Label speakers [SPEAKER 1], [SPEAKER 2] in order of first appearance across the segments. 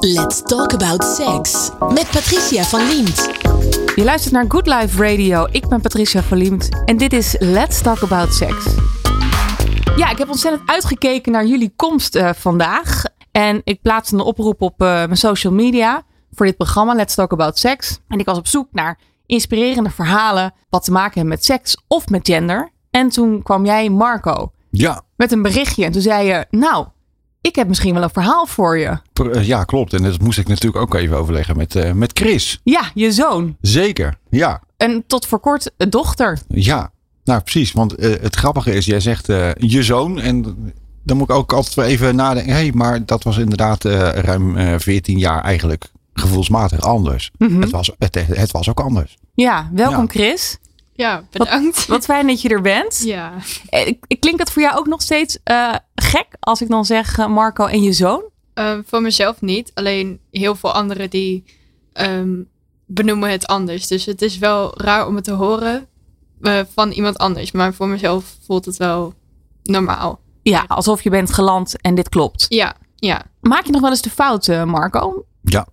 [SPEAKER 1] Let's talk about sex met Patricia van Liemt.
[SPEAKER 2] Je luistert naar Good Life Radio. Ik ben Patricia van Liemt en dit is Let's Talk About Sex. Ja, ik heb ontzettend uitgekeken naar jullie komst eh, vandaag. En ik plaatste een oproep op eh, mijn social media voor dit programma Let's Talk About Sex. En ik was op zoek naar inspirerende verhalen wat te maken hebben met seks of met gender. En toen kwam jij, Marco,
[SPEAKER 3] Ja,
[SPEAKER 2] met een berichtje. En toen zei je, nou, ik heb misschien wel een verhaal voor je.
[SPEAKER 3] eh, ja, klopt. En dat moest ik natuurlijk ook even overleggen met, eh, met Chris.
[SPEAKER 2] Ja, je zoon.
[SPEAKER 3] Zeker, ja.
[SPEAKER 2] En tot voor kort een dochter.
[SPEAKER 3] Ja, nou precies. Want eh, het grappige is, jij zegt eh, je zoon. En dan moet ik ook altijd even nadenken. Hé, hey, maar dat was inderdaad eh, ruim eh 14 jaar eigenlijk gevoelsmatig anders.
[SPEAKER 2] Mhm.
[SPEAKER 3] het, was, het, het was ook anders.
[SPEAKER 2] Ja, welkom
[SPEAKER 3] Ja.
[SPEAKER 2] Chris.
[SPEAKER 4] Ja, bedankt.
[SPEAKER 2] Wat fijn dat je er bent.
[SPEAKER 4] Ja.
[SPEAKER 2] Eh, ik- Klinkt het voor jou ook nog steeds eh, gek als ik dan zeg eh, Marco en je zoon?
[SPEAKER 4] Voor mezelf niet. Alleen heel veel anderen die ehm, benoemen het anders. Dus het is wel raar om het te horen eh, van iemand anders. Maar voor mezelf voelt het wel normaal.
[SPEAKER 2] Ja, alsof je bent geland en dit klopt.
[SPEAKER 4] Ja, ja.
[SPEAKER 2] Maak je nog wel eens de fout, eh, Marco?
[SPEAKER 3] Ja,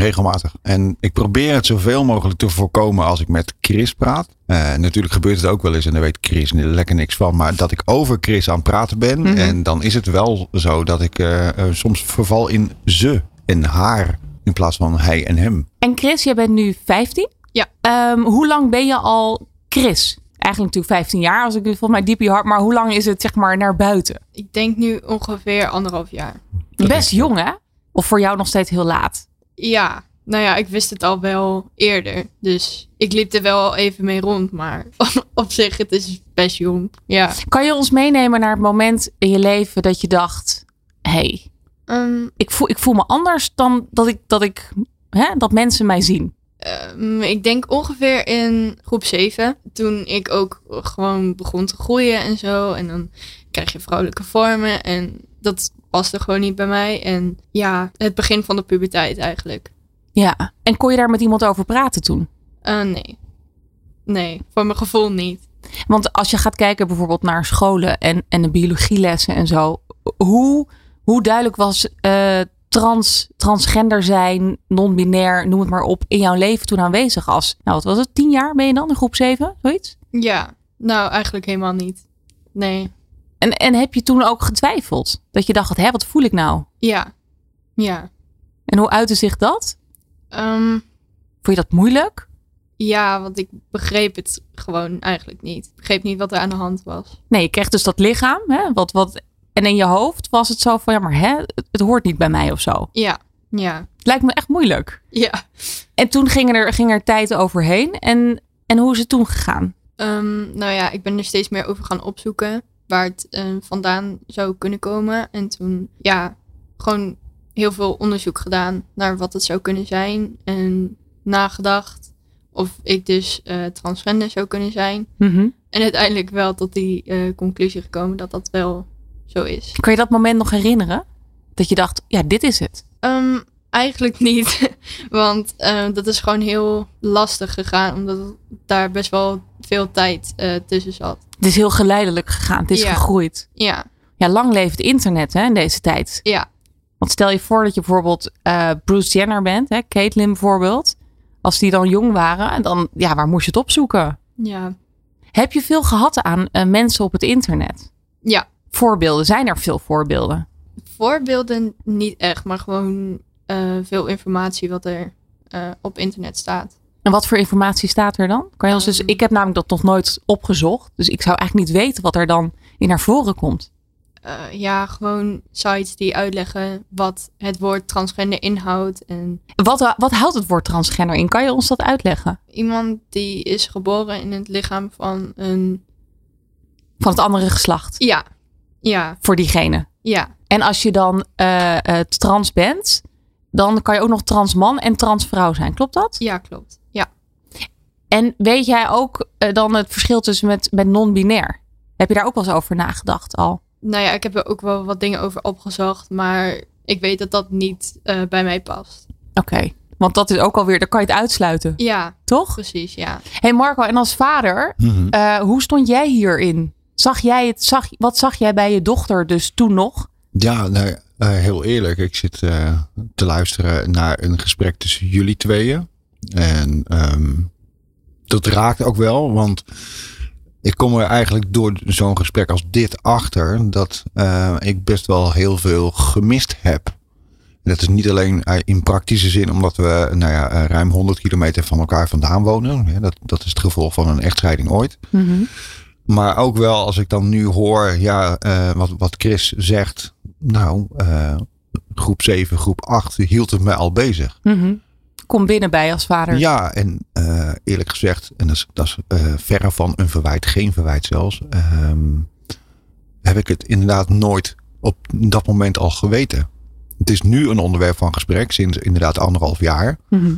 [SPEAKER 3] regelmatig. En ik probeer het zoveel mogelijk te voorkomen als ik met Chris praat. Eh, natuurlijk gebeurt het ook wel eens en daar weet Chris lekker niks van. Maar dat ik over Chris aan het praten ben.
[SPEAKER 2] Mhm.
[SPEAKER 3] En dan is het wel zo dat ik eh, eh, soms verval in ze en haar. In plaats van hij en hem.
[SPEAKER 2] En Chris, jij bent nu 15?
[SPEAKER 4] Ja.
[SPEAKER 2] Ehm, hoe lang ben je al Chris? Eigenlijk natuurlijk 15 jaar, als ik het volgens mij diep in je hart. Maar hoe lang is het zeg maar naar buiten?
[SPEAKER 4] Ik denk nu ongeveer anderhalf jaar.
[SPEAKER 2] Best jong, hè? Of voor jou nog steeds heel laat?
[SPEAKER 4] Ja, nou ja, ik wist het al wel eerder. Dus ik liep er wel even mee rond. Maar op zich, het is best jong. Ja.
[SPEAKER 2] Kan je ons meenemen naar het moment in je leven dat je dacht: hé, hey,
[SPEAKER 4] Ehm,
[SPEAKER 2] ik, voel, ik voel me anders dan dat ik, dat, ik hè, dat mensen mij zien?
[SPEAKER 4] Ehm, ik denk ongeveer in groep 7. Toen ik ook gewoon begon te groeien en zo. En dan krijg je vrouwelijke vormen. En dat paste gewoon niet bij mij. En ja, het begin van de puberteit eigenlijk.
[SPEAKER 2] Ja. En kon je daar met iemand over praten toen?
[SPEAKER 4] Eh, nee. Nee, voor mijn gevoel niet.
[SPEAKER 2] Want als je gaat kijken bijvoorbeeld naar scholen en, en de biologielessen en zo. Hoe, hoe duidelijk was eh, trans, transgender zijn, non-binair, noem het maar op, in jouw leven toen aanwezig als, nou wat was het, tien jaar ben je dan in groep zeven, zoiets?
[SPEAKER 4] Ja, nou eigenlijk helemaal niet. Nee.
[SPEAKER 2] En, en heb je toen ook getwijfeld? Dat je dacht, hè, wat voel ik nou?
[SPEAKER 4] Ja. Ja.
[SPEAKER 2] En hoe uitte zich dat?
[SPEAKER 4] Ehm,
[SPEAKER 2] Vond je dat moeilijk?
[SPEAKER 4] ja, want ik begreep het gewoon eigenlijk niet. Ik begreep niet wat er aan de hand was.
[SPEAKER 2] Nee, je kreeg dus dat lichaam, hè, wat, wat, en in je hoofd was het zo van, ja maar hè, het, het hoort niet bij mij of zo.
[SPEAKER 4] Ja. Ja.
[SPEAKER 2] Het lijkt me echt moeilijk.
[SPEAKER 4] Ja.
[SPEAKER 2] En toen ging er, ging er tijd overheen. En, en hoe is het toen gegaan?
[SPEAKER 4] Ehm, nou ja, ik ben er steeds meer over gaan opzoeken waar het eh, vandaan zou kunnen komen. En toen, ja, gewoon heel veel onderzoek gedaan naar wat het zou kunnen zijn. En nagedacht of ik dus eh, transgender zou kunnen zijn. En uiteindelijk wel tot die eh, conclusie gekomen dat dat wel zo is.
[SPEAKER 2] Kan je dat moment nog herinneren? Dat je dacht, ja, dit is het.
[SPEAKER 4] Ehm, eigenlijk niet, want eh, dat is gewoon heel lastig gegaan, omdat daar best wel veel tijd eh, tussen zat.
[SPEAKER 2] Het is heel geleidelijk gegaan. Het is
[SPEAKER 4] Ja.
[SPEAKER 2] gegroeid.
[SPEAKER 4] Ja,
[SPEAKER 2] Ja, lang leeft het internet hè, in deze tijd.
[SPEAKER 4] ja,
[SPEAKER 2] Want stel je voor dat je bijvoorbeeld eh, Bruce Jenner bent, hè, Caitlyn bijvoorbeeld. Als die dan jong waren, dan, ja, waar moest je het opzoeken?
[SPEAKER 4] ja,
[SPEAKER 2] Heb je veel gehad aan mensen op het internet?
[SPEAKER 4] ja.
[SPEAKER 2] Voorbeelden, zijn er veel voorbeelden?
[SPEAKER 4] Voorbeelden niet echt, maar gewoon veel informatie wat er eh, op internet staat.
[SPEAKER 2] En wat voor informatie staat er dan? Kan je ons dus,
[SPEAKER 4] Ehm.
[SPEAKER 2] ik heb namelijk dat nog nooit opgezocht. Dus ik zou eigenlijk niet weten wat er dan in naar voren komt.
[SPEAKER 4] Eh, ja, gewoon sites die uitleggen wat het woord transgender inhoudt. En
[SPEAKER 2] Wat, wat houdt het woord transgender in? Kan je ons dat uitleggen?
[SPEAKER 4] iemand die is geboren in het lichaam van een...
[SPEAKER 2] Van het andere geslacht.
[SPEAKER 4] Ja, ja,
[SPEAKER 2] Voor diegene.
[SPEAKER 4] ja,
[SPEAKER 2] En als je dan eh, eh, trans bent, dan kan je ook nog transman en transvrouw zijn. Klopt dat?
[SPEAKER 4] ja, klopt. Ja.
[SPEAKER 2] En weet jij ook eh, dan het verschil tussen met, met non-binair? Heb je daar ook wel eens over nagedacht al?
[SPEAKER 4] Nou ja, ik heb er ook wel wat dingen over opgezocht, maar ik weet dat dat niet eh, bij mij past.
[SPEAKER 2] Oké. Want dat is ook alweer, dan kan je het uitsluiten.
[SPEAKER 4] Ja,
[SPEAKER 2] Toch?
[SPEAKER 4] precies, ja.
[SPEAKER 2] hey Marco, en als vader,
[SPEAKER 3] Mhm.
[SPEAKER 2] eh, hoe stond jij hierin? Zag jij het, zag, wat zag jij bij je dochter dus toen nog?
[SPEAKER 3] Ja, nou, eh, heel eerlijk. Ik zit eh, te luisteren naar een gesprek tussen jullie tweeën. En ehm, dat raakt ook wel, want ik kom er eigenlijk door zo'n gesprek als dit achter dat eh, ik best wel heel veel gemist heb. En dat is niet alleen eh, in praktische zin, omdat we nou ja, ruim 100 kilometer van elkaar vandaan wonen. Dat, dat is het gevolg van een echtscheiding ooit.
[SPEAKER 2] Mhm.
[SPEAKER 3] Maar ook wel als ik dan nu hoor, ja, wat, wat Chris zegt. Nou, eh, groep 7, groep 8 hield het mij al bezig.
[SPEAKER 2] Mhm. Kom binnen bij als vader.
[SPEAKER 3] Ja, en eh, eerlijk gezegd, en dat is, dat is eh, verre van een verwijt, geen verwijt zelfs, ehm, heb ik het inderdaad nooit op dat moment al geweten. Het is nu een onderwerp van gesprek, sinds inderdaad anderhalf jaar.
[SPEAKER 2] Mhm.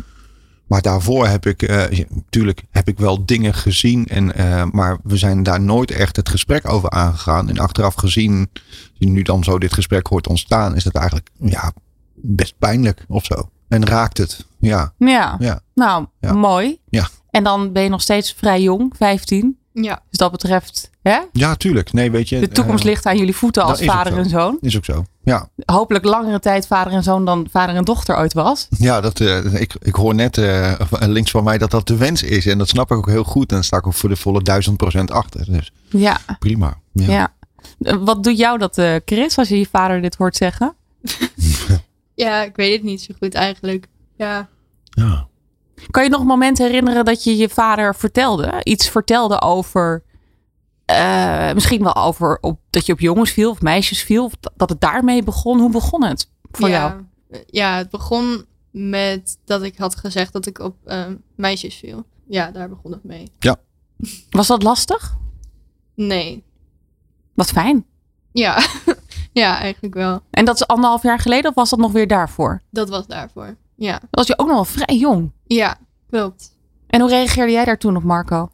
[SPEAKER 3] Maar daarvoor heb ik, eh, natuurlijk heb ik wel dingen gezien. En, eh, maar we zijn daar nooit echt het gesprek over aangegaan. En achteraf gezien, nu dan zo dit gesprek hoort ontstaan, is dat eigenlijk ja, best pijnlijk of zo. En raakt het. Ja,
[SPEAKER 2] Ja.
[SPEAKER 3] ja.
[SPEAKER 2] Nou,
[SPEAKER 3] Ja.
[SPEAKER 2] mooi.
[SPEAKER 3] Ja.
[SPEAKER 2] En dan ben je nog steeds vrij jong, 15.
[SPEAKER 4] Ja,
[SPEAKER 2] Dus dat betreft, hè?
[SPEAKER 3] Ja, tuurlijk. Nee, weet je.
[SPEAKER 2] de toekomst
[SPEAKER 3] eh,
[SPEAKER 2] ligt aan jullie voeten als vader en zoon.
[SPEAKER 3] Is ook zo. Ja,
[SPEAKER 2] Hopelijk langere tijd vader en zoon dan vader en dochter ooit was.
[SPEAKER 3] ja dat, eh, ik, ik hoor net eh, links van mij dat dat de wens is. En dat snap ik ook heel goed. En daar sta ik ook voor de volle duizend procent achter. Dus
[SPEAKER 2] Ja,
[SPEAKER 3] prima. Ja.
[SPEAKER 2] ja. Wat doet jou dat, eh, Chris, als je je vader dit hoort zeggen?
[SPEAKER 4] ja, ik weet het niet zo goed eigenlijk. Ja,
[SPEAKER 3] Ja.
[SPEAKER 2] Kan je nog een moment herinneren dat je je vader vertelde? Iets vertelde over, eh, misschien wel over op, dat je op jongens viel of meisjes viel. Of dat- het daarmee begon. Hoe begon het voor
[SPEAKER 4] ja,
[SPEAKER 2] jou?
[SPEAKER 4] Ja, het begon met dat ik had gezegd dat ik op ehm, meisjes viel. Ja, daar begon het mee.
[SPEAKER 2] Was dat lastig?
[SPEAKER 4] Nee.
[SPEAKER 2] Wat fijn.
[SPEAKER 4] Ja, ja, eigenlijk wel.
[SPEAKER 2] En dat is anderhalf jaar geleden of was dat nog weer daarvoor?
[SPEAKER 4] Dat was daarvoor. Ja,
[SPEAKER 2] Dan was je ook nog wel vrij jong.
[SPEAKER 4] ja klopt.
[SPEAKER 2] En hoe reageerde jij daar toen op, Marco?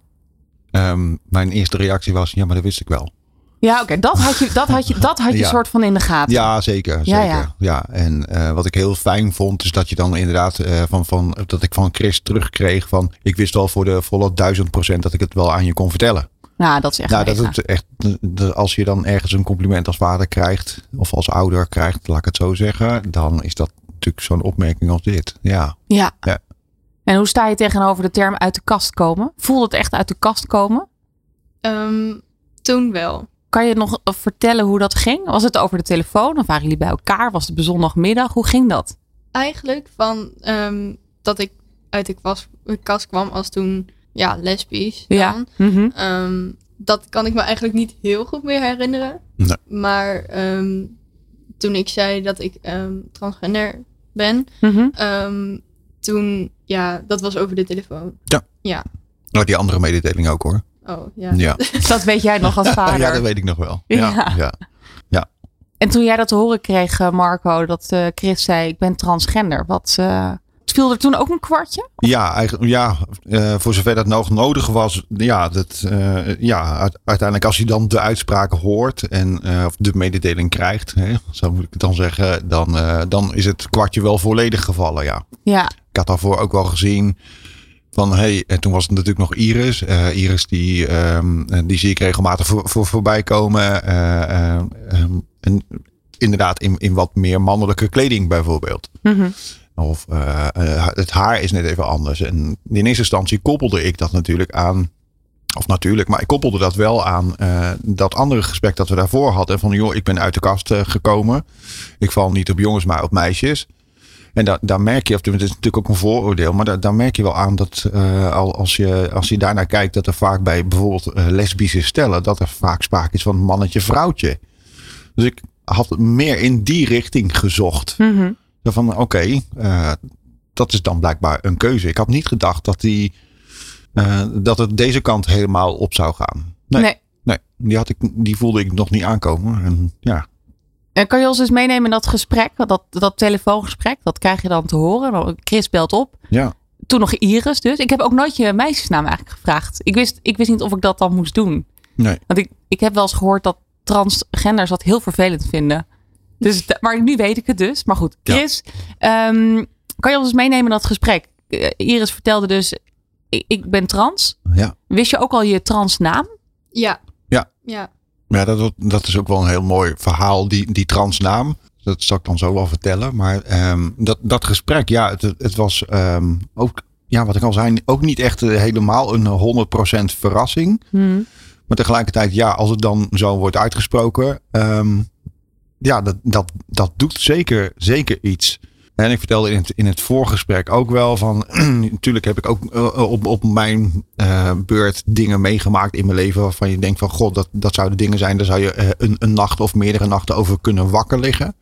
[SPEAKER 3] Ehm, mijn eerste reactie was, ja, maar dat wist ik wel.
[SPEAKER 2] Ja, oké. Dat had je, dat had je, dat had je
[SPEAKER 3] Ja.
[SPEAKER 2] soort van in de gaten.
[SPEAKER 3] Ja, zeker. Zeker.
[SPEAKER 2] ja.
[SPEAKER 3] Ja, en eh, wat ik heel fijn vond, is dat je dan inderdaad eh, van, van dat ik van Chris terugkreeg van ik wist wel voor de volle duizend procent dat ik het wel aan je kon vertellen.
[SPEAKER 2] Nou, dat is echt
[SPEAKER 3] Nou, dat is echt, als je dan ergens een compliment als vader krijgt, of als ouder krijgt, laat ik het zo zeggen, dan is dat natuurlijk zo'n opmerking als dit. Ja.
[SPEAKER 2] Ja.
[SPEAKER 3] Ja.
[SPEAKER 2] En hoe sta je tegenover de term uit de kast komen? Voelde het echt uit de kast komen?
[SPEAKER 4] Ehm, toen wel.
[SPEAKER 2] Kan je nog vertellen hoe dat ging? Was het over de telefoon of waren jullie bij elkaar? Was het op zondagmiddag? Hoe ging dat?
[SPEAKER 4] Eigenlijk van ehm, dat ik uit de kwas- kast kwam als toen ja, lesbisch. Dan.
[SPEAKER 2] Ja. Mhm.
[SPEAKER 4] Ehm, dat kan ik me eigenlijk niet heel goed meer herinneren.
[SPEAKER 3] Nee.
[SPEAKER 4] Maar ehm, toen ik zei dat ik ehm, transgender ben,
[SPEAKER 2] Mhm.
[SPEAKER 4] ehm, toen, ja, dat was over de telefoon.
[SPEAKER 3] Nou, die andere mededeling ook hoor.
[SPEAKER 4] Oh, ja.
[SPEAKER 3] Ja,
[SPEAKER 2] Dat weet jij nog als vader.
[SPEAKER 3] ja dat weet ik nog wel.
[SPEAKER 2] Ja.
[SPEAKER 3] Ja, ja.
[SPEAKER 2] En toen jij dat te horen kreeg, eh, Marco, dat eh, Chris zei: Ik ben transgender. Wat eh, viel er toen ook een kwartje?
[SPEAKER 3] Ja, eigenlijk, ja eh, voor zover dat nog nodig was. Ja, dat, eh, ja uite- uiteindelijk als je dan de uitspraken hoort en eh, of de mededeling krijgt, hè, zo moet ik het dan zeggen, dan, dan is het kwartje wel volledig gevallen. Ja.
[SPEAKER 2] Ja.
[SPEAKER 3] Ik had daarvoor ook wel gezien van, hey, en toen was het natuurlijk nog Iris. Iris, die, ehm, eh, die zie ik regelmatig voor, voor, voorbij komen. Eh, eh, ehm, en inderdaad in, in wat meer mannelijke kleding bijvoorbeeld.
[SPEAKER 2] Mhm.
[SPEAKER 3] Of eh, eh, het haar is net even anders. En in eerste instantie koppelde ik dat natuurlijk aan. Of natuurlijk, maar ik koppelde dat wel aan eh, dat andere gesprek dat we daarvoor hadden. Van joh, ik ben uit de kast gekomen. Ik val niet op jongens, maar op meisjes. En da daar merk je, of het is natuurlijk ook een vooroordeel, maar daar merk je wel aan dat al als, je, als je daarnaar kijkt, dat er vaak bij bijvoorbeeld lesbische stellen, dat er vaak sprake is van mannetje-vrouwtje. Dus ik had meer in die richting gezocht. Zo van, oké, eh, dat is dan blijkbaar een keuze. Ik had niet gedacht dat, die, eh, dat het deze kant helemaal op zou gaan. Nee,
[SPEAKER 2] Nee.
[SPEAKER 3] nee. die, had ik, die voelde ik nog niet aankomen. En, ja.
[SPEAKER 2] En kan je ons eens meenemen in dat gesprek, dat, dat telefoongesprek? Dat krijg je dan te horen. Chris belt op.
[SPEAKER 3] Ja.
[SPEAKER 2] Toen nog Iris dus. Ik heb ook nooit je meisjesnaam eigenlijk gevraagd. Ik wist, ik wist niet of ik dat dan moest doen.
[SPEAKER 3] Nee.
[SPEAKER 2] Want ik, ik heb wel eens gehoord dat transgenders dat heel vervelend vinden. Dus, maar nu weet ik het dus. Maar goed,
[SPEAKER 3] Ja.
[SPEAKER 2] Chris, ehm, kan je ons meenemen in dat gesprek? Eh, Iris vertelde dus, ik, ik ben trans.
[SPEAKER 3] Ja.
[SPEAKER 2] Wist je ook al je transnaam?
[SPEAKER 4] Ja.
[SPEAKER 3] Ja.
[SPEAKER 4] Ja.
[SPEAKER 3] Ja, dat, dat is ook wel een heel mooi verhaal, die, die transnaam. Dat zal ik dan zo wel vertellen. Maar ehm, dat, dat gesprek, ja, het, het was ehm, ook, ja, wat ik al zei, ook niet echt eh, helemaal een 100% verrassing.
[SPEAKER 2] Hmm.
[SPEAKER 3] Maar tegelijkertijd, ja, als het dan zo wordt uitgesproken, ehm, ja, dat, dat, dat doet zeker, zeker iets. En ik vertelde in het, in het voorgesprek ook wel van, natuurlijk heb ik ook eh, op, op mijn eh, beurt dingen meegemaakt in mijn leven waarvan je denkt van, god, dat, dat zouden dingen zijn, daar zou je eh, een, een nacht of meerdere nachten over kunnen wakker liggen.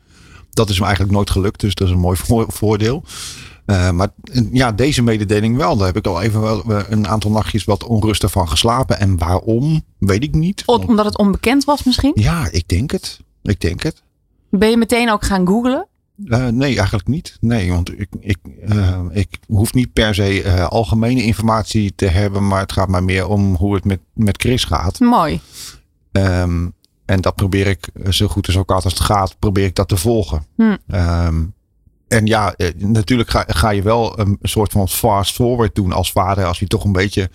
[SPEAKER 3] Dat is me eigenlijk nooit gelukt, dus dat is een mooi voor- voordeel. Eh, maar ja, deze mededeling wel. Daar heb ik al even wel eh, een aantal nachtjes wat onrustig van geslapen. En waarom, weet ik niet.
[SPEAKER 2] Omdat het onbekend was misschien?
[SPEAKER 3] Ja, ik denk het. Ik denk het.
[SPEAKER 2] Ben je meteen ook gaan googlen?
[SPEAKER 3] Eh, nee, eigenlijk niet. Nee, want ik, ik, eh, ik hoef niet per se eh, algemene informatie te hebben. Maar het gaat mij meer om hoe het met, met Chris gaat.
[SPEAKER 2] Mooi.
[SPEAKER 3] Ehm, en dat probeer ik zo goed en zo kwaad als het gaat, probeer ik dat te volgen.
[SPEAKER 2] Hm.
[SPEAKER 3] Ehm, en ja, natuurlijk ga, ga je wel een soort van fast forward doen als vader. Als je toch een beetje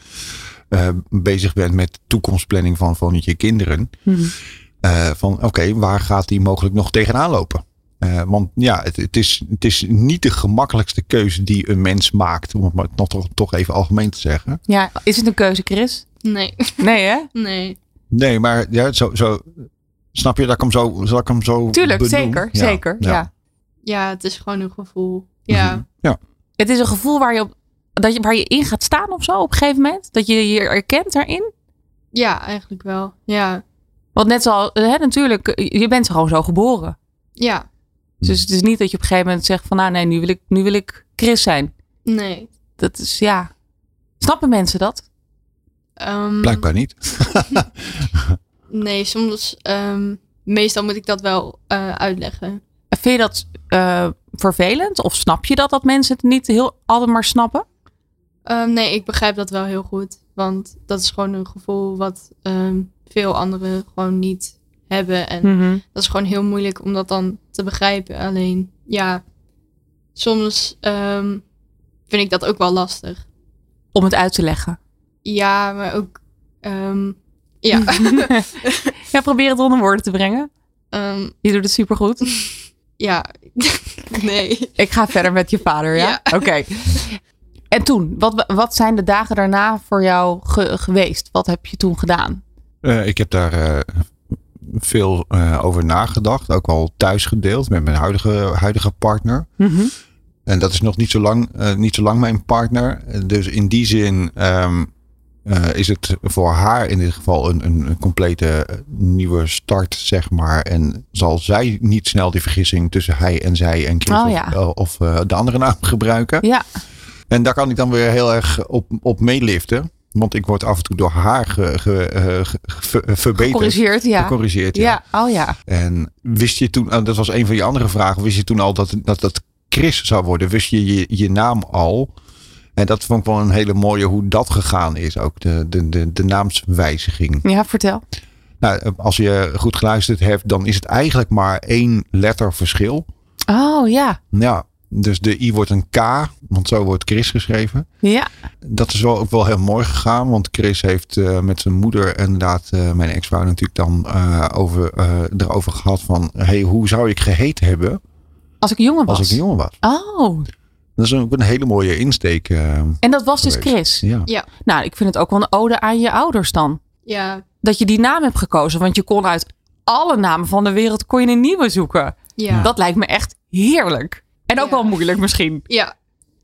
[SPEAKER 3] bezig bent met toekomstplanning van, van je kinderen.
[SPEAKER 2] Mhm.
[SPEAKER 3] Eh, van oké, waar gaat die mogelijk nog tegenaan lopen? Eh, want ja, het, het, is, het is niet de gemakkelijkste keuze die een mens maakt. Om het maar nog toch, toch even algemeen te zeggen.
[SPEAKER 2] Ja, is het een keuze, Chris?
[SPEAKER 4] Nee,
[SPEAKER 2] Nee, hè?
[SPEAKER 4] nee.
[SPEAKER 3] Nee, maar ja, zo, zo, snap je dat ik hem zo, zal ik hem zo
[SPEAKER 2] Tuurlijk,
[SPEAKER 3] benoem?
[SPEAKER 2] zeker.
[SPEAKER 3] Ja,
[SPEAKER 2] Zeker. Ja.
[SPEAKER 4] Ja, het is gewoon een gevoel. Ja,
[SPEAKER 3] Mhm. Ja.
[SPEAKER 2] Het is een gevoel waar je, op, dat je, waar je in gaat staan of zo op een gegeven moment. Dat je je herkent daarin.
[SPEAKER 4] ja, eigenlijk wel. Ja,
[SPEAKER 2] Want net zoals, hè, natuurlijk, je bent gewoon zo geboren.
[SPEAKER 4] ja.
[SPEAKER 2] Dus het is niet dat je op een gegeven moment zegt van, nou nee, nu wil ik, nu wil ik Chris zijn.
[SPEAKER 4] Nee.
[SPEAKER 2] Dat is, ja. Snappen mensen dat?
[SPEAKER 4] Ehm,
[SPEAKER 3] Blijkbaar niet.
[SPEAKER 4] Nee, soms, ehm, meestal moet ik dat wel eh, uitleggen.
[SPEAKER 2] Vind je dat eh, vervelend? Of snap je dat, dat mensen het niet heel altijd maar snappen?
[SPEAKER 4] Ehm, nee, ik begrijp dat wel heel goed. Want dat is gewoon een gevoel wat ehm, veel anderen gewoon niet hebben. En
[SPEAKER 2] Mhm.
[SPEAKER 4] dat is gewoon heel moeilijk om dat dan te begrijpen. Alleen, ja, soms ehm, vind ik dat ook wel lastig.
[SPEAKER 2] Om het uit te leggen.
[SPEAKER 4] Ja, maar ook, ehm, ja.
[SPEAKER 2] ja, probeer het onder woorden te brengen.
[SPEAKER 4] Ehm,
[SPEAKER 2] Je doet het supergoed.
[SPEAKER 4] ja, nee.
[SPEAKER 2] Ik ga verder met je vader, ja?
[SPEAKER 4] Ja.
[SPEAKER 2] Oké. En toen, wat, wat zijn de dagen daarna voor jou ge- geweest? Wat heb je toen gedaan?
[SPEAKER 3] Eh, ik heb daar eh, veel eh, over nagedacht. Ook al thuis gedeeld met mijn huidige, huidige partner.
[SPEAKER 2] Mhm.
[SPEAKER 3] En dat is nog niet zo lang, niet zo lang mijn partner. Dus in die zin ehm, eh, is het voor haar in dit geval een, een, complete nieuwe start, zeg maar. En zal zij niet snel die vergissing tussen hij en zij en Chris
[SPEAKER 2] Oh,
[SPEAKER 3] of,
[SPEAKER 2] ja.
[SPEAKER 3] of de andere naam gebruiken.
[SPEAKER 2] Ja,
[SPEAKER 3] En daar kan ik dan weer heel erg op, op meeliften. Want ik word af en toe door haar ge, ge, eh, ge- ge- verbeterd.
[SPEAKER 2] gecorrigeerd, ja.
[SPEAKER 3] Gecorrigeerd, ja.
[SPEAKER 2] Ja, oh ja.
[SPEAKER 3] En wist je toen, eh, dat was een van je andere vragen, wist je toen al dat dat, dat Chris zou worden? Wist je, je je naam al? En dat vond ik wel een hele mooie hoe dat gegaan is, ook de, de, de, de naamswijziging.
[SPEAKER 2] Ja, vertel.
[SPEAKER 3] Nou, eh, als je goed geluisterd hebt, dan is het eigenlijk maar één letter verschil.
[SPEAKER 2] Oh ja.
[SPEAKER 3] Ja, dus de I wordt een K, want zo wordt Chris geschreven.
[SPEAKER 2] Ja.
[SPEAKER 3] Dat is wel ook wel heel mooi gegaan. Want Chris heeft eh, met zijn moeder inderdaad, eh, mijn ex-vrouw natuurlijk dan eh, over, eh, erover gehad van... Hey, hoe zou ik geheten hebben
[SPEAKER 2] Als ik een jongen was.
[SPEAKER 3] als ik een jongen was?
[SPEAKER 2] Oh.
[SPEAKER 3] Dat is ook een hele mooie insteek.
[SPEAKER 2] En dat was dus
[SPEAKER 3] geweest.
[SPEAKER 2] Chris.
[SPEAKER 3] Ja.
[SPEAKER 4] Ja,
[SPEAKER 2] Nou, ik vind het ook wel een ode aan je ouders dan.
[SPEAKER 4] ja,
[SPEAKER 2] Dat je die naam hebt gekozen. Want je kon uit alle namen van de wereld kon je een nieuwe zoeken.
[SPEAKER 4] ja.
[SPEAKER 2] Dat lijkt me echt heerlijk. En ook
[SPEAKER 4] Ja.
[SPEAKER 2] wel moeilijk misschien.
[SPEAKER 4] Ja,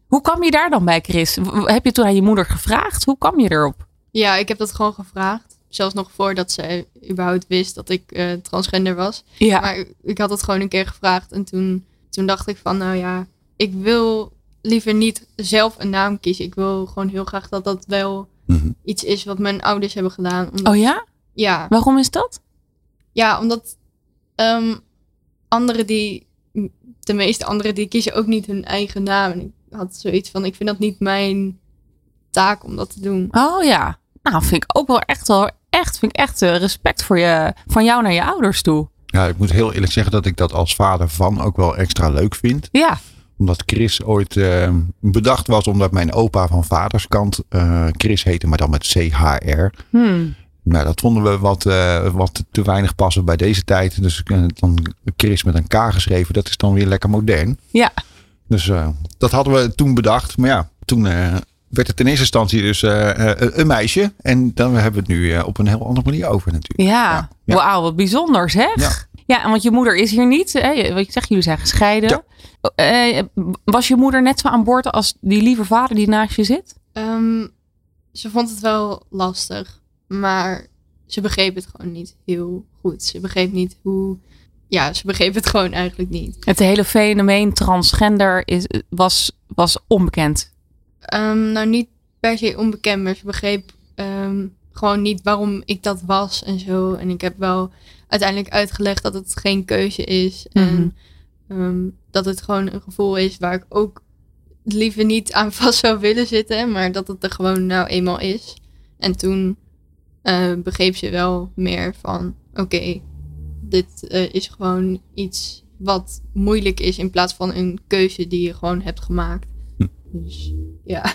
[SPEAKER 2] Hoe kwam je daar dan bij, Chris? Heb je toen aan je moeder gevraagd? Hoe kwam je erop?
[SPEAKER 4] ja, ik heb dat gewoon gevraagd. Zelfs nog voordat ze überhaupt wist dat ik eh, transgender was.
[SPEAKER 2] Ja.
[SPEAKER 4] Maar ik- had het gewoon een keer gevraagd. En toen, toen dacht ik van, nou ja, ik wil liever niet zelf een naam kiezen. Ik wil gewoon heel graag dat dat wel
[SPEAKER 3] Mhm.
[SPEAKER 4] iets is wat mijn ouders hebben gedaan. Omdat,
[SPEAKER 2] Oh ja?
[SPEAKER 4] ja,
[SPEAKER 2] Waarom is dat?
[SPEAKER 4] ja, omdat ehm anderen die, de meeste anderen die kiezen ook niet hun eigen naam. En ik had zoiets van, ik vind dat niet mijn taak om dat te doen.
[SPEAKER 2] Oh ja. Nou, vind ik ook wel echt wel echt, vind ik echt eh, respect voor je, van jou naar je ouders toe.
[SPEAKER 3] ja, ik moet heel eerlijk zeggen dat ik dat als vader van ook wel extra leuk vind.
[SPEAKER 2] Ja.
[SPEAKER 3] Omdat Chris ooit eh, bedacht was omdat mijn opa van vaderskant eh, Chris heette, maar dan met CHR.
[SPEAKER 2] Hmm.
[SPEAKER 3] Nou, dat vonden we wat, eh, wat te weinig passen bij deze tijd. Dus uh, dan Chris met een K geschreven, dat is dan weer lekker modern.
[SPEAKER 2] Ja.
[SPEAKER 3] Dus uh, dat hadden we toen bedacht. Maar ja, toen werd het in eerste instantie dus een meisje. En dan hebben we het nu op een heel andere manier over natuurlijk.
[SPEAKER 2] Ja, ja. ja. wauw, wat bijzonder zeg. Ja. ja, en want je moeder is hier niet. Hè? Wat je zegt, jullie zijn gescheiden. Ja. was je moeder net zo aan boord als die lieve vader die naast je zit?
[SPEAKER 4] Um, ze vond het wel lastig. Maar ze begreep het gewoon niet heel goed. Ze begreep niet hoe. Ja, ze begreep het gewoon eigenlijk niet.
[SPEAKER 2] Het hele fenomeen transgender is, was, was onbekend.
[SPEAKER 4] Um, nou, niet per se onbekend, maar ze begreep um, gewoon niet waarom ik dat was en zo. En ik heb wel uiteindelijk uitgelegd dat het geen keuze is. Mm -hmm. En um, dat het gewoon een gevoel is waar ik ook liever niet aan vast zou willen zitten. Maar dat het er gewoon nou eenmaal is. En toen uh, begreep ze wel meer van: oké, okay, dit uh, is gewoon iets wat moeilijk is in plaats van een keuze die je gewoon hebt gemaakt. Hm. Dus ja.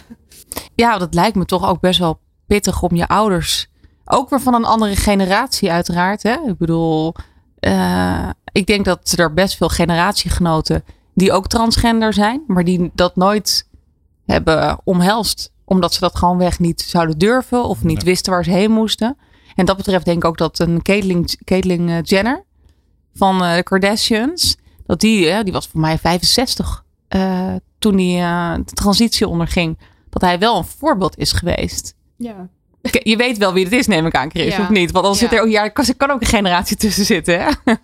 [SPEAKER 2] Ja, dat lijkt me toch ook best wel pittig om je ouders. Ook weer van een andere generatie, uiteraard. Hè? Ik bedoel, uh, ik denk dat er best veel generatiegenoten die ook transgender zijn, maar die dat nooit hebben omhelst omdat ze dat gewoon weg niet zouden durven of niet wisten waar ze heen moesten. En dat betreft denk ik ook dat een Caitlyn, Caitlyn eh, Jenner van uh, de Kardashians, dat die, uh, die was voor mij 65 uh, toen die de transitie onderging, dat hij wel een voorbeeld is geweest.
[SPEAKER 4] Ja.
[SPEAKER 2] Je weet wel wie het is, neem ik aan, Chris, ja. of niet? Want dan ja. zit er ook, ja, er kan ook een generatie tussen zitten. Hè?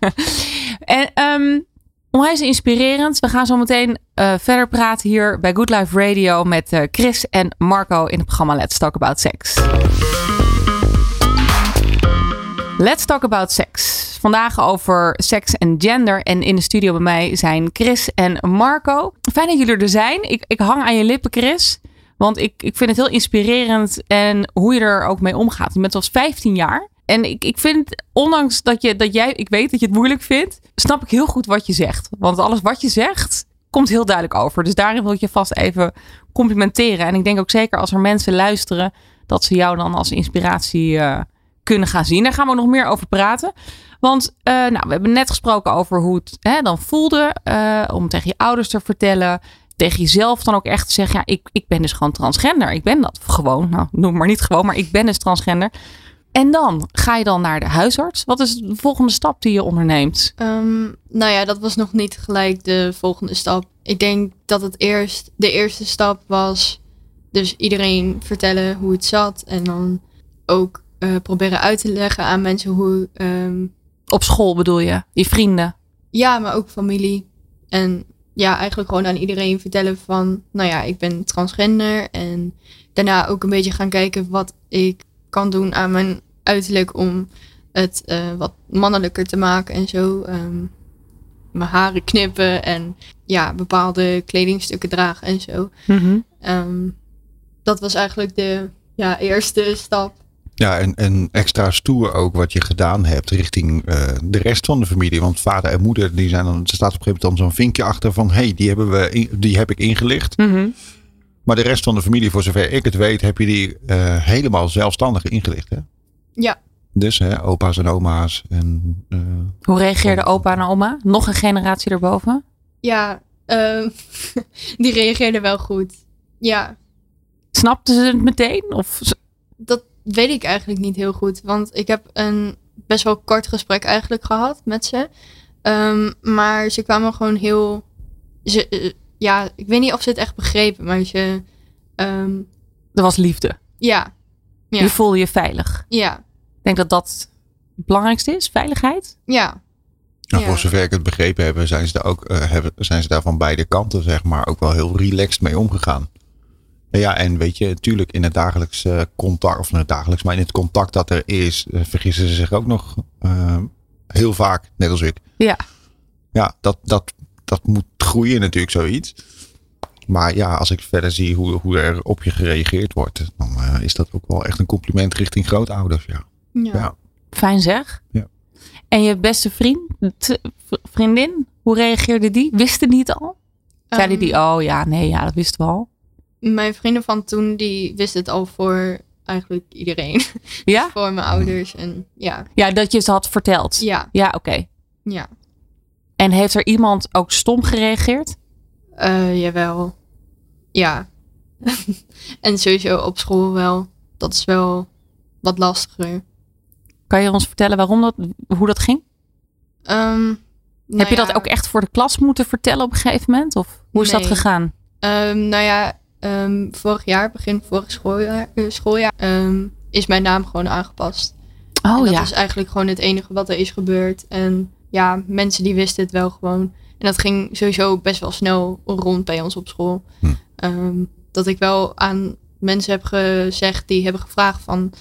[SPEAKER 2] en um, Onwijs inspirerend. We gaan zo meteen uh, verder praten hier bij Good Life Radio met uh, Chris en Marco in het programma Let's Talk About Sex. Let's Talk About Sex. Vandaag over seks en gender. En in de studio bij mij zijn Chris en Marco. Fijn dat jullie er zijn. Ik, ik hang aan je lippen, Chris. Want ik, ik vind het heel inspirerend en hoe je er ook mee omgaat. Je bent als 15 jaar. En ik, ik vind, ondanks dat, je, dat jij, ik weet dat je het moeilijk vindt, snap ik heel goed wat je zegt. Want alles wat je zegt, komt heel duidelijk over. Dus daarin wil ik je vast even complimenteren. En ik denk ook zeker als er mensen luisteren, dat ze jou dan als inspiratie uh, kunnen gaan zien. Daar gaan we nog meer over praten. Want uh, nou, we hebben net gesproken over hoe het hè, dan voelde uh, om tegen je ouders te vertellen. Tegen jezelf dan ook echt te zeggen, ja, ik, ik ben dus gewoon transgender. Ik ben dat gewoon. Nou, noem maar niet gewoon, maar ik ben dus transgender. En dan ga je dan naar de huisarts. Wat is de volgende stap die je onderneemt?
[SPEAKER 4] Um, nou ja, dat was nog niet gelijk de volgende stap. Ik denk dat het eerst de eerste stap was. Dus iedereen vertellen hoe het zat. En dan ook uh, proberen uit te leggen aan mensen hoe. Um,
[SPEAKER 2] Op school bedoel je? Je vrienden?
[SPEAKER 4] Ja, maar ook familie. En ja, eigenlijk gewoon aan iedereen vertellen van. Nou ja, ik ben transgender. En daarna ook een beetje gaan kijken wat ik kan doen aan mijn uiterlijk om het uh, wat mannelijker te maken en zo. Um, mijn haren knippen en ja, bepaalde kledingstukken dragen en zo.
[SPEAKER 2] Mm -hmm.
[SPEAKER 4] um, dat was eigenlijk de ja, eerste stap.
[SPEAKER 3] Ja, en, en extra stoer ook wat je gedaan hebt richting uh, de rest van de familie. Want vader en moeder, die zijn dan, er staat op een gegeven moment dan zo'n vinkje achter van hé, hey, die, hebben we in, die heb ik ingelicht.
[SPEAKER 2] Mm -hmm.
[SPEAKER 3] Maar de rest van de familie, voor zover ik het weet, heb je die uh, helemaal zelfstandig ingelicht. Hè?
[SPEAKER 4] Ja.
[SPEAKER 3] Dus hè, opa's en oma's. En, uh,
[SPEAKER 2] Hoe reageerde opa en oma? Nog een generatie erboven?
[SPEAKER 4] Ja, uh, die reageerden wel goed. Ja.
[SPEAKER 2] Snapten ze het meteen? Of?
[SPEAKER 4] Dat weet ik eigenlijk niet heel goed. Want ik heb een best wel kort gesprek eigenlijk gehad met ze. Um, maar ze kwamen gewoon heel... Ze, uh, ja, ik weet niet of ze het echt begrepen, maar ze... Um,
[SPEAKER 2] er was liefde.
[SPEAKER 4] Ja. ja.
[SPEAKER 2] Je voelde je veilig.
[SPEAKER 4] Ja.
[SPEAKER 2] Ik denk dat dat het belangrijkste is, veiligheid.
[SPEAKER 4] Ja.
[SPEAKER 3] Nou, voor zover ik het begrepen heb, zijn ze, daar ook, uh, hebben, zijn ze daar van beide kanten, zeg maar, ook wel heel relaxed mee omgegaan. Ja, en weet je, natuurlijk in het dagelijks uh, contact, of in het dagelijks, maar in het contact dat er is, uh, vergissen ze zich ook nog uh, heel vaak, net als ik.
[SPEAKER 2] Ja.
[SPEAKER 3] Ja, dat, dat, dat moet groeien natuurlijk, zoiets. Maar ja, als ik verder zie hoe, hoe er op je gereageerd wordt, dan uh, is dat ook wel echt een compliment richting grootouders. Ja.
[SPEAKER 4] Ja.
[SPEAKER 3] ja.
[SPEAKER 2] Fijn zeg.
[SPEAKER 3] Ja.
[SPEAKER 2] En je beste vriend, vriendin, hoe reageerde die? Wisten die het al? Zeiden
[SPEAKER 4] Um,
[SPEAKER 2] die, oh ja, nee, ja, dat wisten we al.
[SPEAKER 4] Mijn vrienden van toen, die wisten het al voor eigenlijk iedereen.
[SPEAKER 2] Ja?
[SPEAKER 4] voor mijn ouders en ja.
[SPEAKER 2] Ja, dat je het had verteld.
[SPEAKER 4] Ja,
[SPEAKER 2] Ja, oké.
[SPEAKER 4] ja.
[SPEAKER 2] En heeft er iemand ook stom gereageerd?
[SPEAKER 4] Eh, jawel. Ja. en sowieso op school wel. Dat is wel wat lastiger.
[SPEAKER 2] Kan je ons vertellen waarom dat, hoe dat ging?
[SPEAKER 4] Ehm, nou
[SPEAKER 2] Heb je
[SPEAKER 4] ja,
[SPEAKER 2] dat ook echt voor de klas moeten vertellen op een gegeven moment? Of hoe is dat gegaan?
[SPEAKER 4] ehm, nou ja, ehm, vorig jaar, begin vorig schooljaar, eh, schooljaar is mijn naam gewoon aangepast. En
[SPEAKER 2] Oh
[SPEAKER 4] dat
[SPEAKER 2] ja.
[SPEAKER 4] is eigenlijk gewoon het enige wat er is gebeurd. En ja, mensen die wisten het wel gewoon. En dat ging sowieso best wel snel rond bij ons op school.
[SPEAKER 3] Hm.
[SPEAKER 4] Ehm, dat ik wel aan mensen heb gezegd die hebben gevraagd van...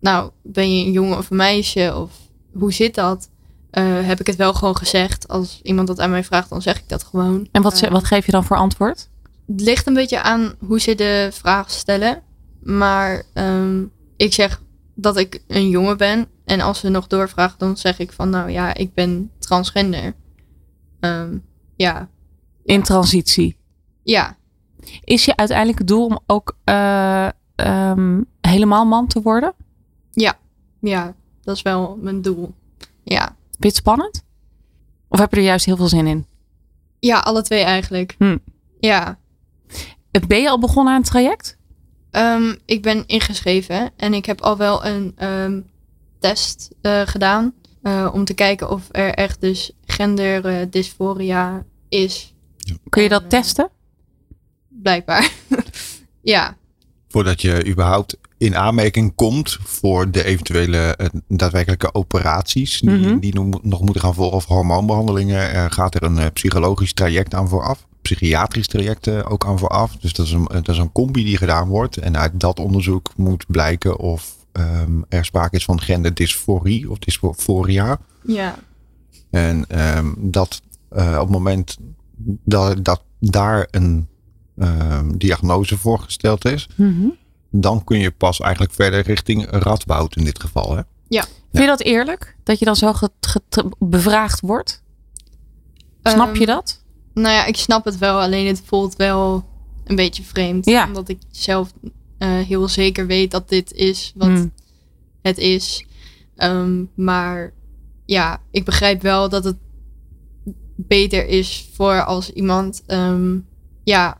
[SPEAKER 4] Nou, ben je een jongen of een meisje? Of hoe zit dat? Eh, heb ik het wel gewoon gezegd. Als iemand dat aan mij vraagt, dan zeg ik dat gewoon.
[SPEAKER 2] En wat,
[SPEAKER 4] Eh,
[SPEAKER 2] wat geef je dan voor antwoord?
[SPEAKER 4] het ligt een beetje aan hoe ze de vraag stellen. Maar ehm, ik zeg dat ik een jongen ben. En als ze nog doorvragen, dan zeg ik van nou ja, ik ben transgender. Ehm, ja,
[SPEAKER 2] In transitie.
[SPEAKER 4] ja,
[SPEAKER 2] Is je uiteindelijke doel om ook eh, ehm, helemaal man te worden?
[SPEAKER 4] ja, dat is wel mijn doel. Ja,
[SPEAKER 2] Vind je het spannend? Of heb je er juist heel veel zin in?
[SPEAKER 4] ja alle twee eigenlijk.
[SPEAKER 2] Hm.
[SPEAKER 4] Ja,
[SPEAKER 2] Ben je al begonnen aan het traject?
[SPEAKER 4] Ehm, ik ben ingeschreven en ik heb al wel een ehm, test eh, gedaan. eh, om te kijken of er echt dus genderdysforia is.
[SPEAKER 2] Kun je
[SPEAKER 4] En,
[SPEAKER 2] dat
[SPEAKER 4] eh,
[SPEAKER 2] testen?
[SPEAKER 4] Blijkbaar. ja,
[SPEAKER 3] Voordat je überhaupt in aanmerking komt voor de eventuele eh, daadwerkelijke operaties die,
[SPEAKER 2] Mhm.
[SPEAKER 3] die nog, moeten gaan volgen of hormoonbehandelingen, eh, gaat er een eh, psychologisch traject aan vooraf. Psychiatrisch traject eh, ook aan vooraf. Dus dat is, een, dat is een combi die gedaan wordt. En uit dat onderzoek moet blijken of ehm, er sprake is van genderdysforie of dysforia.
[SPEAKER 4] ja,
[SPEAKER 3] En ehm, dat op het moment dat, dat daar een ehm, diagnose voor gesteld is,
[SPEAKER 2] Mhm.
[SPEAKER 3] Dan kun je pas eigenlijk verder richting radboud in dit geval. Hè?
[SPEAKER 2] Vind je dat eerlijk? Dat je dan zo get- get- bevraagd wordt? Snap je
[SPEAKER 4] Ehm,
[SPEAKER 2] dat?
[SPEAKER 4] Nou ja, ik snap het wel, alleen het voelt wel een beetje vreemd.
[SPEAKER 2] Ja.
[SPEAKER 4] Omdat ik zelf eh, heel zeker weet dat dit is wat
[SPEAKER 2] Hmm.
[SPEAKER 4] het is. Ehm, maar ja, ik begrijp wel dat het beter is voor als iemand, ehm, ja,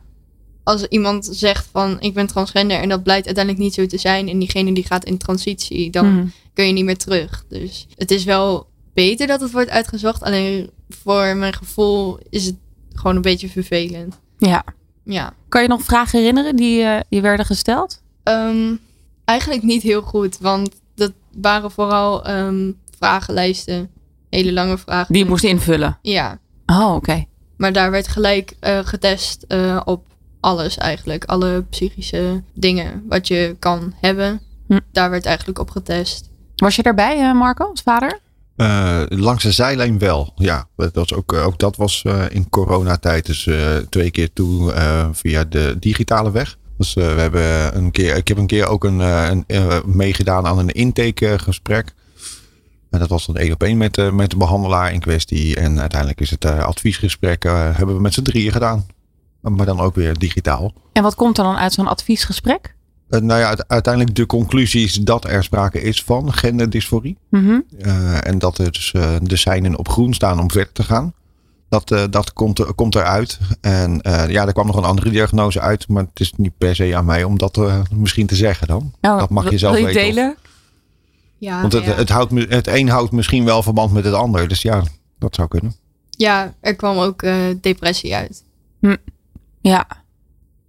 [SPEAKER 4] als iemand zegt van ik ben transgender en dat blijkt uiteindelijk niet zo te zijn en diegene die gaat in transitie, dan
[SPEAKER 2] Mhm.
[SPEAKER 4] kun je niet meer terug. Dus het is wel beter dat het wordt uitgezocht. Alleen voor mijn gevoel is het gewoon een beetje vervelend.
[SPEAKER 2] Ja.
[SPEAKER 4] Ja.
[SPEAKER 2] Kan je nog vragen herinneren die eh, je werden gesteld?
[SPEAKER 4] Ehm, eigenlijk niet heel goed, want dat waren vooral ehm, vragenlijsten. Hele lange vragen.
[SPEAKER 2] Die je moest invullen.
[SPEAKER 4] Ja,
[SPEAKER 2] Oh, oké.
[SPEAKER 4] maar daar werd gelijk eh, getest eh, op alles eigenlijk. Alle psychische dingen wat je kan hebben.
[SPEAKER 2] Hm.
[SPEAKER 4] Daar werd eigenlijk op getest.
[SPEAKER 2] Was je daarbij, eh, Marco, als vader?
[SPEAKER 3] Eh, langs de zijlijn wel, ja. Dat was ook, eh, ook dat was eh, in coronatijd. Dus eh, twee keer toe eh, via de digitale weg. Dus eh, we hebben een keer, ik heb een keer ook een, een, meegedaan aan een intakegesprek. En dat was dan één op één met, de- met de behandelaar in kwestie. En uiteindelijk is het adviesgesprek hebben we met z'n drieën gedaan. Maar dan ook weer digitaal.
[SPEAKER 2] En wat komt er dan uit zo'n adviesgesprek?
[SPEAKER 3] Eh, nou ja, uite- uiteindelijk de conclusie is dat er sprake is van genderdysforie.
[SPEAKER 2] Mhm.
[SPEAKER 3] Eh, en dat er dus eh, de seinen op groen staan om verder te gaan. Dat, eh, dat komt, er- komt eruit. En eh, ja, er kwam nog een andere diagnose uit. Maar het is niet per se aan mij om dat eh, misschien te zeggen dan.
[SPEAKER 2] Oh,
[SPEAKER 3] Dat mag je zelf
[SPEAKER 2] wil je
[SPEAKER 3] weten, of-
[SPEAKER 2] delen?
[SPEAKER 4] Ja,
[SPEAKER 3] Want het,
[SPEAKER 4] ja.
[SPEAKER 3] het, houdt, het een houdt misschien wel verband met het ander. Dus ja, dat zou kunnen.
[SPEAKER 4] ja, er kwam ook eh, depressie uit.
[SPEAKER 2] Ja,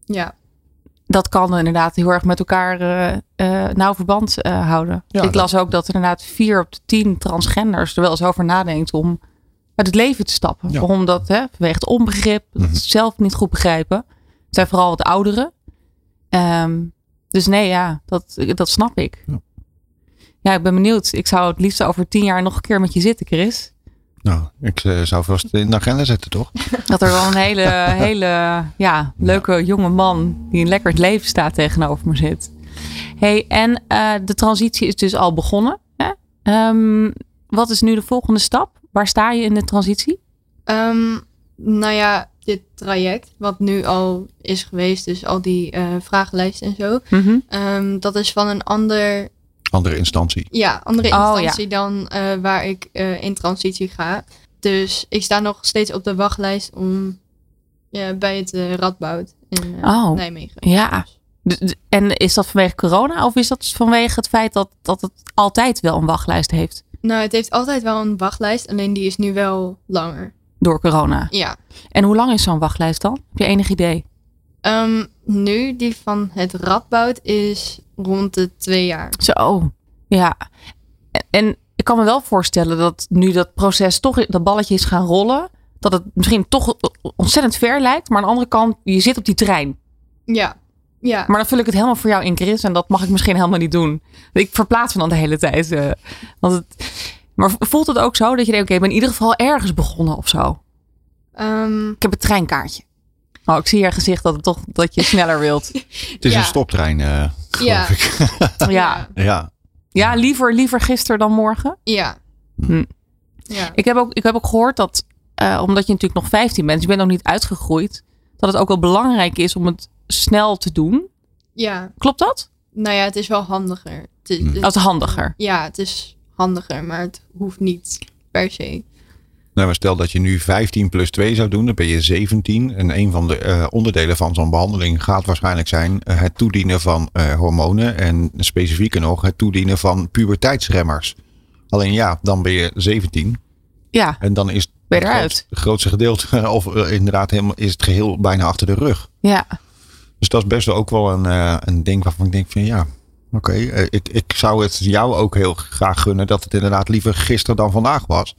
[SPEAKER 4] Ja,
[SPEAKER 2] dat kan inderdaad heel erg met elkaar eh, eh, nauw verband eh, houden.
[SPEAKER 3] Ja,
[SPEAKER 2] ik
[SPEAKER 3] dat-
[SPEAKER 2] las ook dat er inderdaad vier op de tien transgenders er wel eens over nadenkt om uit het leven te stappen.
[SPEAKER 3] Ja.
[SPEAKER 2] Omdat, hè, vanwege het onbegrip, dat
[SPEAKER 3] Mhm.
[SPEAKER 2] zelf niet goed begrijpen. Het zijn vooral wat ouderen. Ehm, dus nee, ja, dat, dat snap ik.
[SPEAKER 3] Ja.
[SPEAKER 2] Ja, ik ben benieuwd. Ik zou het liefst over tien jaar nog een keer met je zitten, Chris.
[SPEAKER 3] Nou, ik eh, zou vast in de agenda zetten, toch?
[SPEAKER 2] Dat er wel een hele, hele ja, leuke jonge man die een lekker het leven staat tegenover me zit. Hey, en eh, de transitie is dus al begonnen. Hè? Ehm, wat is nu de volgende stap? Waar sta je in de transitie?
[SPEAKER 4] Ehm, nou ja, dit traject, wat nu al is geweest, dus al die eh vragenlijsten en zo,
[SPEAKER 2] Mhm.
[SPEAKER 4] ehm, dat is van een ander,
[SPEAKER 3] Andere instantie.
[SPEAKER 4] ja, andere
[SPEAKER 2] Oh,
[SPEAKER 4] instantie dan eh, waar ik eh, in transitie ga. Dus ik sta nog steeds op de wachtlijst om ja, bij het eh, Radboud in eh,
[SPEAKER 2] Oh,
[SPEAKER 4] Nijmegen.
[SPEAKER 2] Ja. En is dat vanwege corona of is dat vanwege het feit dat, dat het altijd wel een wachtlijst heeft
[SPEAKER 4] Nou, het heeft altijd wel een wachtlijst, alleen die is nu wel langer.
[SPEAKER 2] door corona?
[SPEAKER 4] Ja.
[SPEAKER 2] En hoe lang is zo'n wachtlijst dan? Heb je enig idee?
[SPEAKER 4] Ehm, nu, die van het Radboud is rond de twee jaar.
[SPEAKER 2] Zo, ja. En, en ik kan me wel voorstellen dat nu dat proces toch, dat balletje is gaan rollen, dat het misschien toch ontzettend ver lijkt. Maar aan de andere kant, je zit op die trein.
[SPEAKER 4] Ja. Ja.
[SPEAKER 2] Maar dan vul ik het helemaal voor jou in, Chris. En dat mag ik misschien helemaal niet doen. Ik verplaats me dan de hele tijd. eh, want het, maar voelt het ook zo dat je denkt, oké, ik ben in ieder geval ergens begonnen of zo?
[SPEAKER 4] Ehm,
[SPEAKER 2] Ik heb een treinkaartje. Oh, ik zie je gezicht dat, het toch, dat je sneller wilt.
[SPEAKER 3] Het is
[SPEAKER 4] Ja.
[SPEAKER 3] een stoptrein, eh
[SPEAKER 4] ja.
[SPEAKER 3] geloof ik.
[SPEAKER 2] Ja,
[SPEAKER 3] Ja.
[SPEAKER 2] ja liever, liever gisteren dan morgen.
[SPEAKER 4] Ja.
[SPEAKER 2] Hm.
[SPEAKER 4] Ja.
[SPEAKER 2] Ik heb ook, ik heb ook gehoord dat, eh, omdat je natuurlijk nog 15 bent, je bent nog niet uitgegroeid, dat het ook wel belangrijk is om het snel te doen.
[SPEAKER 4] Ja.
[SPEAKER 2] Klopt dat?
[SPEAKER 4] Nou ja, het is wel handiger. Het is,
[SPEAKER 3] Hm.
[SPEAKER 2] Dat is handiger.
[SPEAKER 4] Ja, het is handiger, maar het hoeft niet per se.
[SPEAKER 3] Nou, stel dat je nu 15 plus 2 zou doen, dan ben je 17. En een van de eh, onderdelen van zo'n behandeling gaat waarschijnlijk zijn eh, het toedienen van eh, hormonen. En specifieker nog het toedienen van puberteitsremmers. Alleen ja, dan ben je 17.
[SPEAKER 2] Ja,
[SPEAKER 3] En dan is het grootste, gedeelte, of inderdaad helemaal, is het geheel bijna achter de rug.
[SPEAKER 2] ja.
[SPEAKER 3] Dus dat is best wel ook wel een, een ding waarvan ik denk van ja, oké. ik, ik zou het jou ook heel graag gunnen dat het inderdaad liever gisteren dan vandaag was.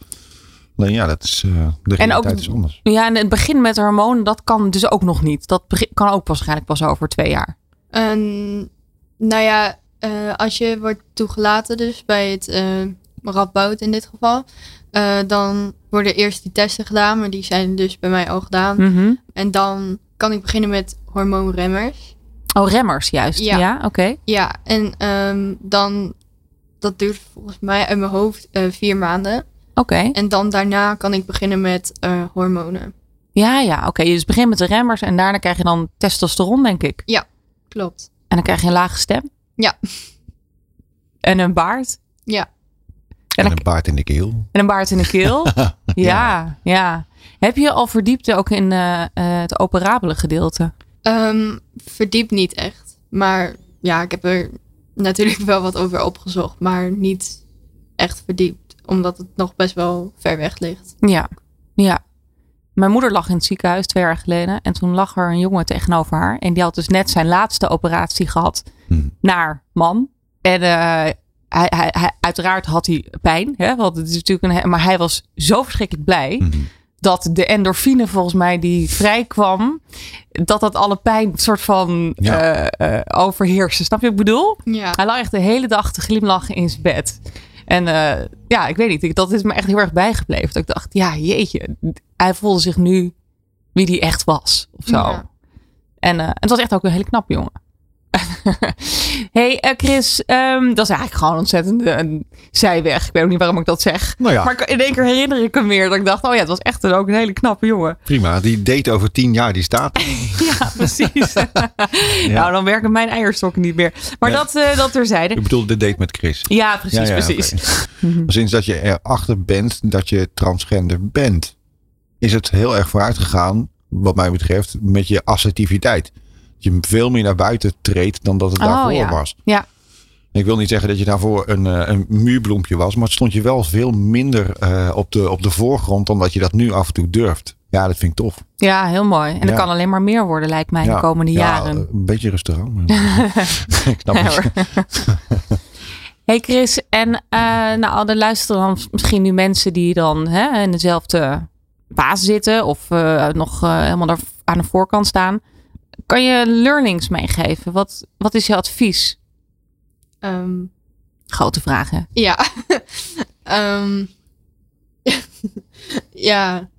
[SPEAKER 3] Alleen ja, dat is, eh, de realiteit is anders.
[SPEAKER 2] Ja, en het begin met hormonen, dat kan dus ook nog niet. Dat kan ook waarschijnlijk pas over twee jaar.
[SPEAKER 4] En, nou ja, eh, als je wordt toegelaten, dus bij het eh Radboud in dit geval, eh, dan worden eerst die testen gedaan, maar die zijn dus bij mij al gedaan.
[SPEAKER 2] Mhm.
[SPEAKER 4] En dan kan ik beginnen met hormoonremmers.
[SPEAKER 2] Oh, remmers juist. Ja,
[SPEAKER 4] Ja.
[SPEAKER 2] oké.
[SPEAKER 4] Ja, en ehm, dan, dat duurt volgens mij uit mijn hoofd eh, vier maanden.
[SPEAKER 2] Oké.
[SPEAKER 4] En dan daarna kan ik beginnen met eh, hormonen.
[SPEAKER 2] Ja, ja, oké. Dus begint met de remmers en daarna krijg je dan testosteron, denk ik.
[SPEAKER 4] Klopt.
[SPEAKER 2] En dan krijg je een lage stem.
[SPEAKER 4] Ja.
[SPEAKER 2] En een baard.
[SPEAKER 4] Ja.
[SPEAKER 2] En,
[SPEAKER 3] een baard in de keel.
[SPEAKER 2] en een baard in de keel. ja, ja. Heb je al verdiept ook in eh, eh, het operabele gedeelte?
[SPEAKER 4] Ehm verdiep niet echt. Maar ja, ik heb er natuurlijk wel wat over opgezocht. Maar niet echt verdiept. Omdat het nog best wel ver weg ligt.
[SPEAKER 2] Ja, ja. Mijn moeder lag in het ziekenhuis twee jaar geleden. En toen lag er een jongen tegenover haar. En die had dus net zijn laatste operatie gehad
[SPEAKER 3] Hm.
[SPEAKER 2] naar man. En eh, hij, hij, hij, uiteraard had hij pijn. Hè? Want het is natuurlijk een, maar hij was zo verschrikkelijk blij.
[SPEAKER 3] Mhm.
[SPEAKER 2] Dat de endorfine volgens mij die vrijkwam. Dat dat alle pijn soort van
[SPEAKER 3] Ja.
[SPEAKER 2] eh, eh, overheerste. Snap je wat ik bedoel?
[SPEAKER 4] Ja.
[SPEAKER 2] Hij lag echt de hele dag te glimlachen in zijn bed. En eh, ja, ik weet niet. ik- Dat is me echt heel erg bijgebleven. Dat ik dacht, ja, jeetje. Hij voelde zich nu wie die echt was. Of zo.
[SPEAKER 4] Ja.
[SPEAKER 2] En eh, het was echt ook een hele knappe jongen. hey eh, Chris, ehm, dat is eigenlijk gewoon ontzettend een zijweg. Ik weet ook niet waarom ik dat zeg.
[SPEAKER 3] Nou ja,
[SPEAKER 2] Maar in één keer herinner ik hem weer. Dat ik dacht, oh ja, het was echt een, ook een hele knappe jongen.
[SPEAKER 3] prima. Die date over 10 jaar, die staat.
[SPEAKER 2] Ja, precies. Nou, dan werken mijn eierstokken niet meer. Maar
[SPEAKER 3] Ja.
[SPEAKER 2] dat, eh dat terzijde.
[SPEAKER 3] Ik bedoel de date met Chris.
[SPEAKER 2] Ja, precies, precies.
[SPEAKER 3] oké. Sinds dat je erachter bent dat je transgender bent, is het heel erg vooruit gegaan, wat mij betreft, met je assertiviteit. Dat je veel meer naar buiten treedt dan dat het
[SPEAKER 2] Oh,
[SPEAKER 3] daarvoor
[SPEAKER 2] ja.
[SPEAKER 3] was.
[SPEAKER 2] Ja.
[SPEAKER 3] Ik wil niet zeggen dat je daarvoor een, eh, een muurbloempje was, maar het stond je wel veel minder eh, op, de, op de voorgrond dan dat je dat nu af en toe durft. Ja, dat vind ik tof.
[SPEAKER 2] Ja, heel mooi. En dat
[SPEAKER 3] Ja.
[SPEAKER 2] kan alleen maar meer worden, lijkt mij,
[SPEAKER 3] ja.
[SPEAKER 2] de komende
[SPEAKER 3] Ja,
[SPEAKER 2] jaren.
[SPEAKER 3] Een beetje rustig ik snap het.
[SPEAKER 2] Hey Chris, en eh nou, er luisteren dan misschien nu mensen die dan hè, in dezelfde baas zitten of eh, nog eh, helemaal daar aan de voorkant staan. Kan je learnings meegeven? Wat, wat is je advies?
[SPEAKER 4] Ehm,
[SPEAKER 2] Grote vragen.
[SPEAKER 4] ja. Ehm, ja.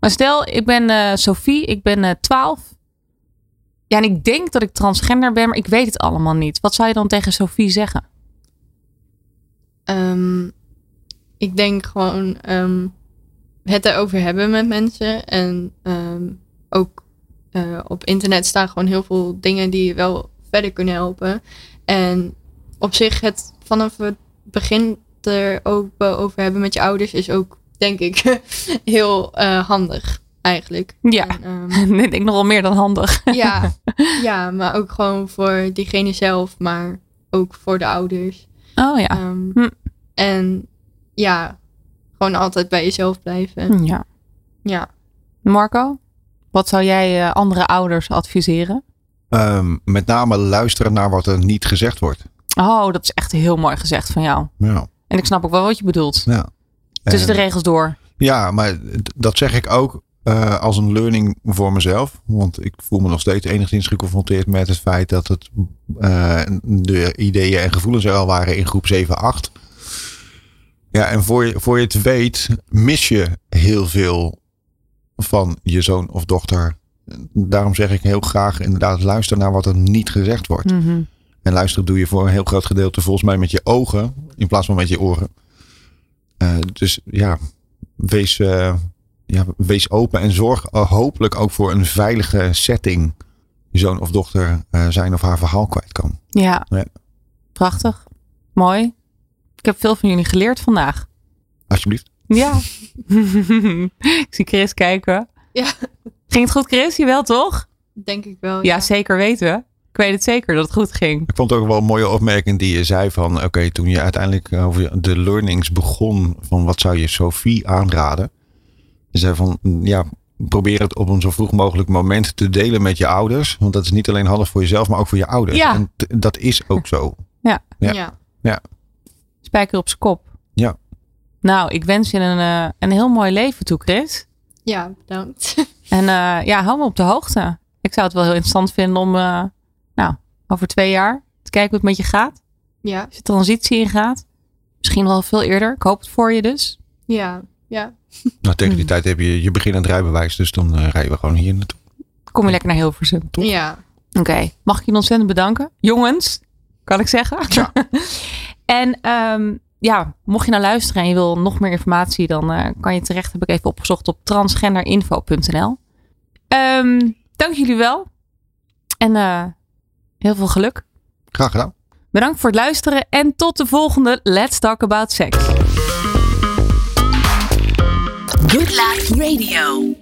[SPEAKER 2] Maar stel, ik ben eh, Sophie, ik ben eh 12. Ja, en ik denk dat ik transgender ben, maar ik weet het allemaal niet. Wat zou je dan tegen Sophie zeggen?
[SPEAKER 4] Ehm, ik denk gewoon, ehm, het erover hebben met mensen. En ook eh, op internet staan gewoon heel veel dingen die je wel verder kunnen helpen. En op zich het vanaf het begin er ook over hebben met je ouders is ook, denk ik, heel uh, handig eigenlijk.
[SPEAKER 2] Ja,
[SPEAKER 4] En,
[SPEAKER 2] um, ik denk nog wel meer dan handig.
[SPEAKER 4] ja, ja, maar ook gewoon voor diegene zelf, maar ook voor de ouders.
[SPEAKER 2] Oh ja.
[SPEAKER 4] Um,
[SPEAKER 2] hm.
[SPEAKER 4] En ja, gewoon altijd bij jezelf blijven.
[SPEAKER 2] Ja.
[SPEAKER 4] Ja.
[SPEAKER 2] Marco, wat zou jij uh, andere ouders adviseren?
[SPEAKER 3] Um, met name luisteren naar wat er niet gezegd wordt.
[SPEAKER 2] Oh, dat is echt heel mooi gezegd van jou.
[SPEAKER 3] Ja.
[SPEAKER 2] En ik snap ook wel wat je bedoelt.
[SPEAKER 3] Ja.
[SPEAKER 2] Tussen de regels door.
[SPEAKER 3] Ja, maar dat zeg ik ook uh, als een learning voor mezelf. Want ik voel me nog steeds enigszins geconfronteerd met het feit dat het uh, de ideeën en gevoelens er al waren in groep 7, 8. Ja, en voor je, voor je het weet, mis je heel veel van je zoon of dochter. Daarom zeg ik heel graag inderdaad luister naar wat er niet gezegd wordt.
[SPEAKER 2] Mm -hmm.
[SPEAKER 3] En luisteren doe je voor een heel groot gedeelte volgens mij met je ogen in plaats van met je oren. Uh, dus ja, wees, uh, ja, wees open en zorg hopelijk ook voor een veilige setting. Je zoon of dochter uh, zijn of haar verhaal kwijt kan.
[SPEAKER 2] Ja.
[SPEAKER 3] ja.
[SPEAKER 2] prachtig. Mooi. Ik heb veel van jullie geleerd vandaag.
[SPEAKER 3] Alsjeblieft.
[SPEAKER 2] Ja. ik zie Chris kijken.
[SPEAKER 4] Ja.
[SPEAKER 2] Ging het goed, Chris? Jawel, toch?
[SPEAKER 4] Denk ik wel.
[SPEAKER 2] Ja, ja, zeker weten. Ik weet het zeker dat het goed ging.
[SPEAKER 3] Ik vond het ook wel een mooie opmerking die je zei van... oké, okay, toen je uiteindelijk over de learnings begon... van wat zou je Sophie aanraden? Je zei van, ja, probeer het op een zo vroeg mogelijk moment te delen met je ouders. Want dat is niet alleen handig voor jezelf, maar ook voor je ouders.
[SPEAKER 2] Ja.
[SPEAKER 3] En dat is ook zo.
[SPEAKER 2] Ja.
[SPEAKER 3] Ja.
[SPEAKER 4] ja.
[SPEAKER 3] ja.
[SPEAKER 2] Spijker op zijn kop.
[SPEAKER 3] Ja.
[SPEAKER 2] Nou, ik wens je een, uh, een heel mooi leven toe, Chris.
[SPEAKER 4] Ja, bedankt.
[SPEAKER 2] En uh, ja, hou me op de hoogte. Ik zou het wel heel interessant vinden om, uh, nou, over twee jaar te kijken hoe het met je gaat.
[SPEAKER 4] Ja.
[SPEAKER 2] Als je transitie ingaat. Misschien wel veel eerder. Ik hoop het voor je dus.
[SPEAKER 4] Ja, ja.
[SPEAKER 3] Nou, tegen die tijd heb je je beginnend rijbewijs, dus dan uh, rijden we gewoon hier naartoe.
[SPEAKER 2] Kom je lekker naar Hilversum, toch?
[SPEAKER 4] Ja.
[SPEAKER 2] Oké. Okay. Mag ik je ontzettend bedanken? Jongens, kan ik zeggen?
[SPEAKER 3] Ja.
[SPEAKER 2] en um, ja, mocht je nou luisteren en je wil nog meer informatie, dan uh, kan je terecht, heb ik even opgezocht op transgenderinfo.nl. Um, dank jullie wel. En uh, heel veel geluk.
[SPEAKER 3] Graag gedaan.
[SPEAKER 2] Bedankt voor het luisteren en tot de volgende Let's Talk About Sex.
[SPEAKER 1] Good Life Radio.